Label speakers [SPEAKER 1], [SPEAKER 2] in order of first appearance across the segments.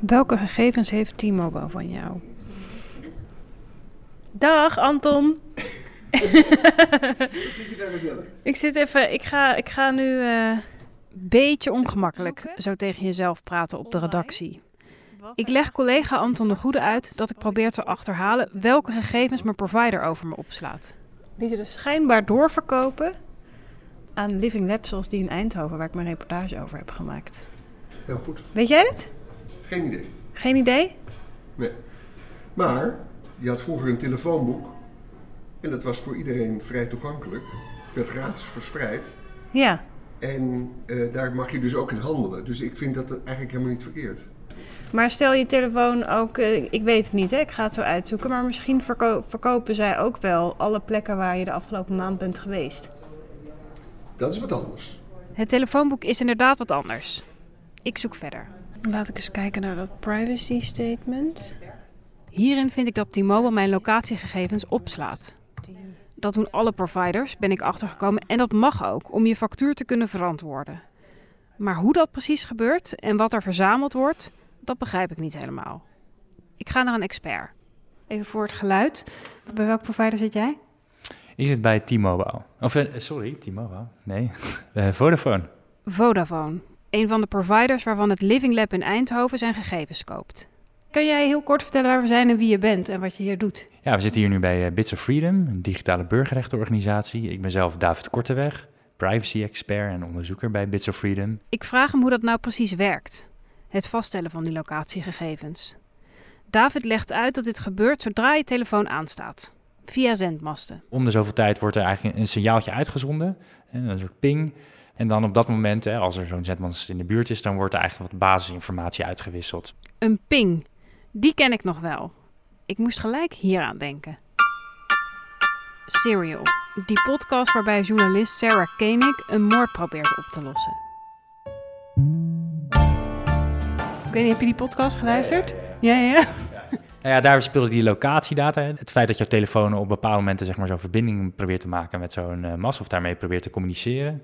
[SPEAKER 1] Welke gegevens heeft T-Mobile van jou? Dag Anton. ik zit even, ik ga, ik ga nu een uh, beetje ongemakkelijk zo tegen jezelf praten op de redactie. Ik leg collega Anton de Goede uit dat ik probeer te achterhalen welke gegevens mijn provider over me opslaat. Die ze dus schijnbaar doorverkopen aan Living Lab zoals die in Eindhoven, waar ik mijn reportage over heb gemaakt.
[SPEAKER 2] Heel goed.
[SPEAKER 1] Weet jij het?
[SPEAKER 2] Geen idee.
[SPEAKER 1] Geen idee?
[SPEAKER 2] Nee. Maar je had vroeger een telefoonboek en dat was voor iedereen vrij toegankelijk. Werd gratis verspreid.
[SPEAKER 1] Ja.
[SPEAKER 2] En uh, daar mag je dus ook in handelen. Dus ik vind dat eigenlijk helemaal niet verkeerd.
[SPEAKER 1] Maar stel je telefoon ook, uh, ik weet het niet, hè, ik ga het zo uitzoeken, maar misschien verko verkopen zij ook wel alle plekken waar je de afgelopen maand bent geweest.
[SPEAKER 2] Dat is wat anders.
[SPEAKER 1] Het telefoonboek is inderdaad wat anders. Ik zoek verder. Laat ik eens kijken naar dat privacy statement. Hierin vind ik dat T-Mobile mijn locatiegegevens opslaat. Dat doen alle providers, ben ik achtergekomen, en dat mag ook om je factuur te kunnen verantwoorden. Maar hoe dat precies gebeurt en wat er verzameld wordt, dat begrijp ik niet helemaal. Ik ga naar een expert. Even voor het geluid. Bij welk provider zit jij?
[SPEAKER 3] Ik zit bij T-Mobile. Of uh, sorry, T-Mobile. Nee, uh, Vodafone.
[SPEAKER 1] Vodafone. Een van de providers waarvan het Living Lab in Eindhoven zijn gegevens koopt. Kan jij heel kort vertellen waar we zijn en wie je bent en wat je hier doet?
[SPEAKER 3] Ja, we zitten hier nu bij uh, Bits of Freedom, een digitale burgerrechtenorganisatie. Ik ben zelf David Korteweg, privacy-expert en onderzoeker bij Bits of Freedom.
[SPEAKER 1] Ik vraag hem hoe dat nou precies werkt, het vaststellen van die locatiegegevens. David legt uit dat dit gebeurt zodra je telefoon aanstaat, via zendmasten.
[SPEAKER 3] Om de zoveel tijd wordt er eigenlijk een signaaltje uitgezonden, een soort ping. En dan op dat moment, hè, als er zo'n zendmast in de buurt is, dan wordt er eigenlijk wat basisinformatie uitgewisseld.
[SPEAKER 1] Een ping, die ken ik nog wel. Ik moest gelijk hieraan denken. Serial, die podcast waarbij journalist Sarah Koenig een moord probeert op te lossen. Ik weet niet, heb je die podcast geluisterd? Ja, ja. ja.
[SPEAKER 3] Nou ja, daar speelde die locatiedata. Het feit dat jouw telefoon op bepaalde momenten zeg maar, zo'n verbinding probeert te maken met zo'n uh, mast of daarmee probeert te communiceren.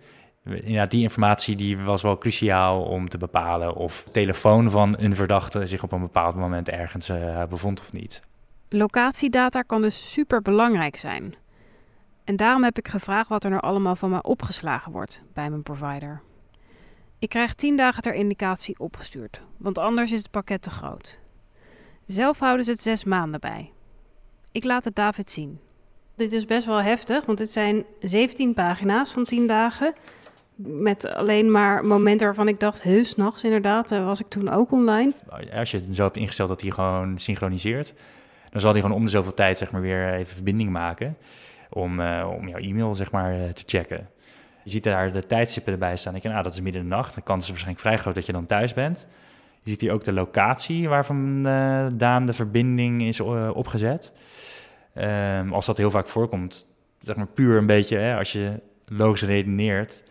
[SPEAKER 3] Ja, die informatie die was wel cruciaal om te bepalen of de telefoon van een verdachte zich op een bepaald moment ergens uh, bevond of niet.
[SPEAKER 1] Locatiedata kan dus super belangrijk zijn. En daarom heb ik gevraagd wat er nou allemaal van mij opgeslagen wordt bij mijn provider. Ik krijg 10 dagen ter indicatie opgestuurd, want anders is het pakket te groot. Zelf houden ze het zes maanden bij. Ik laat het David zien. Dit is best wel heftig, want dit zijn 17 pagina's van 10 dagen. Met alleen maar momenten waarvan ik dacht, heus, nachts inderdaad, was ik toen ook online.
[SPEAKER 3] Als je het zo hebt ingesteld dat hij gewoon synchroniseert, dan zal hij gewoon om de zoveel tijd zeg maar, weer even verbinding maken om, uh, om jouw e-mail zeg maar, te checken. Je ziet daar de tijdstippen erbij staan. Ik denk, nou, dat is midden in de nacht. De kans is waarschijnlijk vrij groot dat je dan thuis bent. Je ziet hier ook de locatie waarvan uh, Daan de verbinding is opgezet. Um, als dat heel vaak voorkomt, zeg maar puur een beetje, hè, als je logisch redeneert,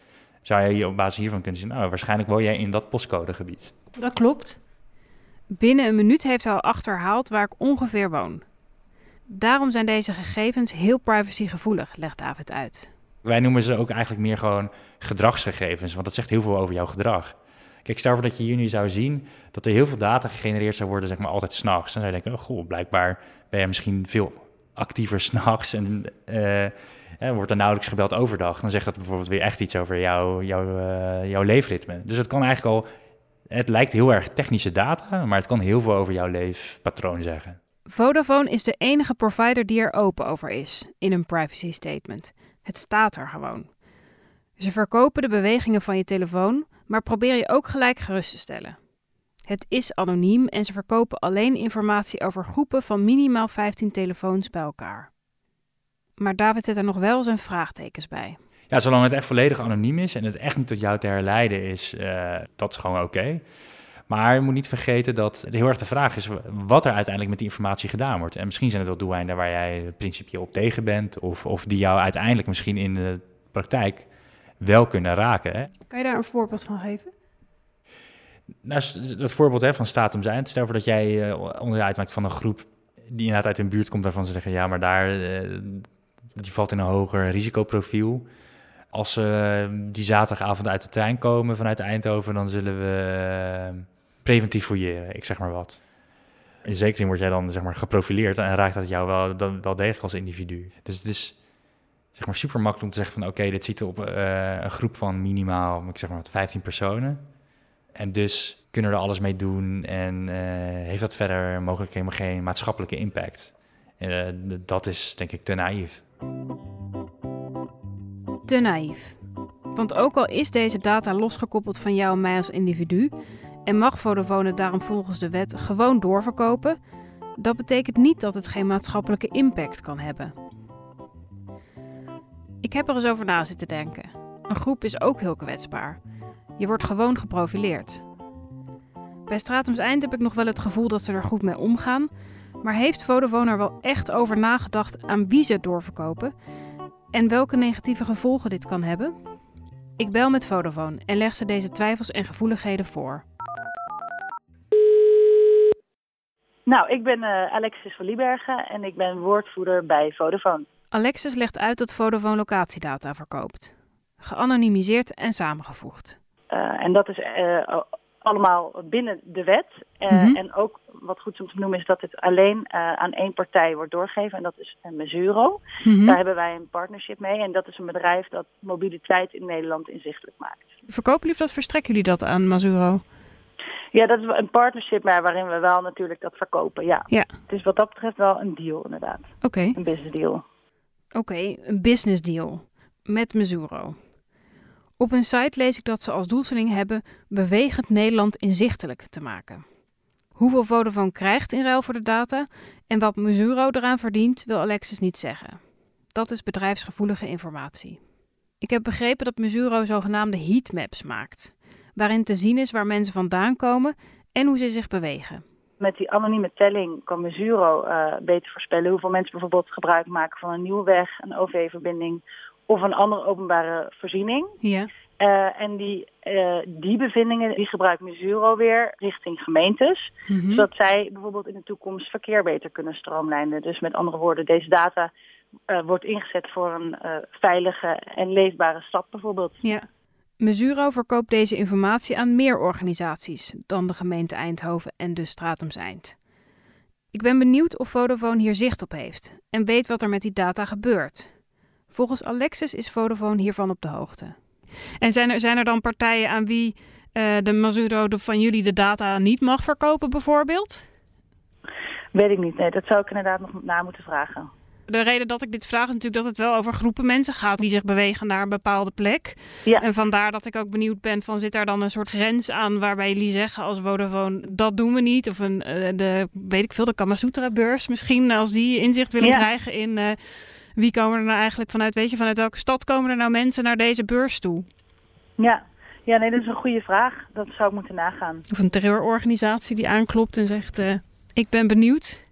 [SPEAKER 3] zou je op basis hiervan kunnen zien, nou, waarschijnlijk woon jij in dat postcodegebied.
[SPEAKER 1] Dat klopt. Binnen een minuut heeft hij al achterhaald waar ik ongeveer woon. Daarom zijn deze gegevens heel privacygevoelig, legt David uit.
[SPEAKER 3] Wij noemen ze ook eigenlijk meer gewoon gedragsgegevens, want dat zegt heel veel over jouw gedrag. Kijk, stel voor dat je hier nu zou zien dat er heel veel data gegenereerd zou worden, zeg maar altijd s'nachts. Dan zou je denken, oh, goh, blijkbaar ben je misschien veel actiever s'nachts en uh, eh, wordt er nauwelijks gebeld overdag. Dan zegt dat bijvoorbeeld weer echt iets over jouw, jouw, leefritme. Dus het kan eigenlijk al, het lijkt heel erg technische data, maar het kan heel veel over jouw leefpatroon zeggen.
[SPEAKER 1] Vodafone is de enige provider die er open over is in een privacy statement. Het staat er gewoon. Ze verkopen de bewegingen van je telefoon, maar probeer je ook gelijk gerust te stellen. Het is anoniem en ze verkopen alleen informatie over groepen van minimaal 15 telefoons bij elkaar. Maar David zet er nog wel zijn vraagtekens bij.
[SPEAKER 3] Ja, zolang het echt volledig anoniem is en het echt niet tot jou te herleiden is, uh, dat is gewoon oké. Maar je moet niet vergeten dat het heel erg de vraag is wat er uiteindelijk met die informatie gedaan wordt. En misschien zijn het wel doeleinden waar jij principieel op tegen bent, of, of die jou uiteindelijk misschien in de praktijk wel kunnen raken. Hè?
[SPEAKER 1] Kan je daar een voorbeeld van geven?
[SPEAKER 3] Nou, dat voorbeeld van staat om zijn. Stel voor dat jij uh, onderdeel uitmaakt van een groep die inderdaad uit een buurt komt waarvan ze zeggen, ja, maar daar, uh, die valt in een hoger risicoprofiel. Als ze uh, die zaterdagavond uit de trein komen vanuit Eindhoven, dan zullen we preventief fouilleren, ik zeg maar wat. In zekere zin word jij dan zeg maar, geprofileerd en raakt dat jou wel, dan, wel degelijk als individu. Dus het is zeg maar, super makkelijk om te zeggen van oké, dit ziet er op een groep van minimaal, ik zeg maar wat, 15 personen. En dus kunnen we er alles mee doen en uh, heeft dat verder mogelijk helemaal geen maatschappelijke impact. Uh, dat is denk ik te naïef.
[SPEAKER 1] Te naïef. Want ook al is deze data losgekoppeld van jou en mij als individu en mag Vodafone daarom volgens de wet gewoon doorverkopen, dat betekent niet dat het geen maatschappelijke impact kan hebben. Ik heb er eens over na zitten denken. Een groep is ook heel kwetsbaar. Je wordt gewoon geprofileerd. Bij Stratums Eind heb ik nog wel het gevoel dat ze er goed mee omgaan, maar heeft Vodafone er wel echt over nagedacht aan wie ze doorverkopen en welke negatieve gevolgen dit kan hebben? Ik bel met Vodafone en leg ze deze twijfels en gevoeligheden voor.
[SPEAKER 4] Nou, ik ben uh, Alexis van Liebergen en ik ben woordvoerder bij Vodafone.
[SPEAKER 1] Alexis legt uit dat Vodafone locatiedata verkoopt. Geanonimiseerd en samengevoegd.
[SPEAKER 4] Uh, en dat is uh, allemaal binnen de wet. Uh, mm -hmm. En ook wat goed om te noemen is dat het alleen aan één partij wordt doorgegeven. En dat is Mesuro. Mm -hmm. Daar hebben wij een partnership mee. En dat is een bedrijf dat mobiliteit in Nederland inzichtelijk maakt.
[SPEAKER 1] Verkopen jullie of dat verstrekken jullie dat aan Mesuro?
[SPEAKER 4] Ja, dat is een partnership maar waarin we wel natuurlijk dat verkopen. Ja.
[SPEAKER 1] ja.
[SPEAKER 4] Het is wat dat betreft wel een deal inderdaad.
[SPEAKER 1] Oké. Okay.
[SPEAKER 4] Een business deal.
[SPEAKER 1] Oké, okay, een business deal met Mesuro. Op hun site lees ik dat ze als doelstelling hebben bewegend Nederland inzichtelijk te maken. Hoeveel Vodafone krijgt in ruil voor de data en wat Mesuro eraan verdient, wil Alexis niet zeggen. Dat is bedrijfsgevoelige informatie. Ik heb begrepen dat Mesuro zogenaamde heatmaps maakt, waarin te zien is waar mensen vandaan komen en hoe ze zich bewegen.
[SPEAKER 4] Met die anonieme telling kan Mesuro uh, beter voorspellen hoeveel mensen bijvoorbeeld gebruik maken van een nieuwe weg, een OV-verbinding of een andere openbare voorziening.
[SPEAKER 1] Ja.
[SPEAKER 4] Uh, en die, uh, die bevindingen die gebruikt Mesuro weer richting gemeentes. Mm -hmm. Zodat zij bijvoorbeeld in de toekomst verkeer beter kunnen stroomlijnen. Dus met andere woorden, deze data uh, wordt ingezet voor een veilige en leefbare stad bijvoorbeeld.
[SPEAKER 1] Ja. Mesuro verkoopt deze informatie aan meer organisaties dan de gemeente Eindhoven en dus Stratums Eind. Ik ben benieuwd of Vodafone hier zicht op heeft en weet wat er met die data gebeurt. Volgens Alexis is Vodafone hiervan op de hoogte. En zijn er, zijn er dan partijen aan wie uh, de Mazuro de, van jullie de data niet mag verkopen, bijvoorbeeld?
[SPEAKER 4] Weet ik niet. Nee, dat zou ik inderdaad nog na moeten vragen.
[SPEAKER 1] De reden dat ik dit vraag is natuurlijk dat het wel over groepen mensen gaat die zich bewegen naar een bepaalde plek.
[SPEAKER 4] Ja.
[SPEAKER 1] En vandaar dat ik ook benieuwd ben van zit daar dan een soort grens aan waarbij jullie zeggen als Vodafone dat doen we niet. Of een, uh, de, weet ik veel, de Kamasutra beurs misschien als die inzicht willen
[SPEAKER 4] Ja.
[SPEAKER 1] krijgen in uh, wie komen er nou eigenlijk vanuit, weet je, vanuit welke stad komen er nou mensen naar deze beurs toe?
[SPEAKER 4] Ja. ja, nee, dat is een goede vraag. Dat zou ik moeten nagaan.
[SPEAKER 1] Of een terreurorganisatie die aanklopt en zegt uh, ik ben benieuwd.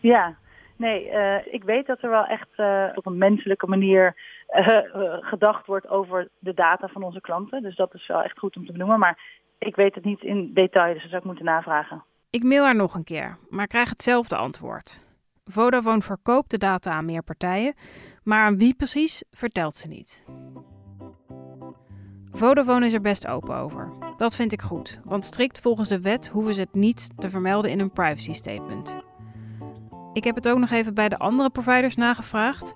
[SPEAKER 4] Ja, nee, uh, ik weet dat er wel echt uh, op een menselijke manier uh, gedacht wordt over de data van onze klanten. Dus dat is wel echt goed om te benoemen. Maar ik weet het niet in detail, dus dat zou ik moeten navragen.
[SPEAKER 1] Ik mail haar nog een keer, maar krijg hetzelfde antwoord. Vodafone verkoopt de data aan meer partijen, maar aan wie precies vertelt ze niet. Vodafone is er best open over. Dat vind ik goed, want strikt volgens de wet hoeven ze het niet te vermelden in een privacy statement. Ik heb het ook nog even bij de andere providers nagevraagd.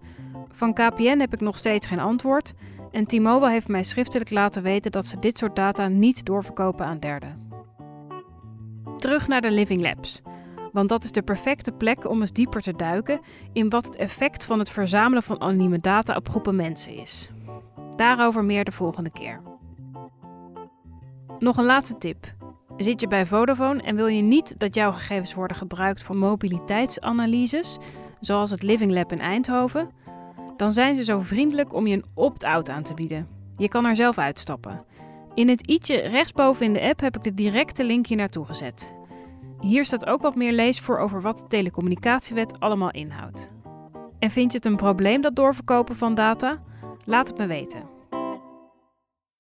[SPEAKER 1] Van KPN heb ik nog steeds geen antwoord. En T-Mobile heeft mij schriftelijk laten weten dat ze dit soort data niet doorverkopen aan derden. Terug naar de Living Labs. Want dat is de perfecte plek om eens dieper te duiken in wat het effect van het verzamelen van anonieme data op groepen mensen is. Daarover meer de volgende keer. Nog een laatste tip. Zit je bij Vodafone en wil je niet dat jouw gegevens worden gebruikt voor mobiliteitsanalyses, zoals het Living Lab in Eindhoven? Dan zijn ze zo vriendelijk om je een opt-out aan te bieden. Je kan er zelf uitstappen. In het i'tje rechtsboven in de app heb ik de directe link hier naartoe gezet. Hier staat ook wat meer leesvoor over wat de telecommunicatiewet allemaal inhoudt. En vind je het een probleem dat doorverkopen van data? Laat het me weten.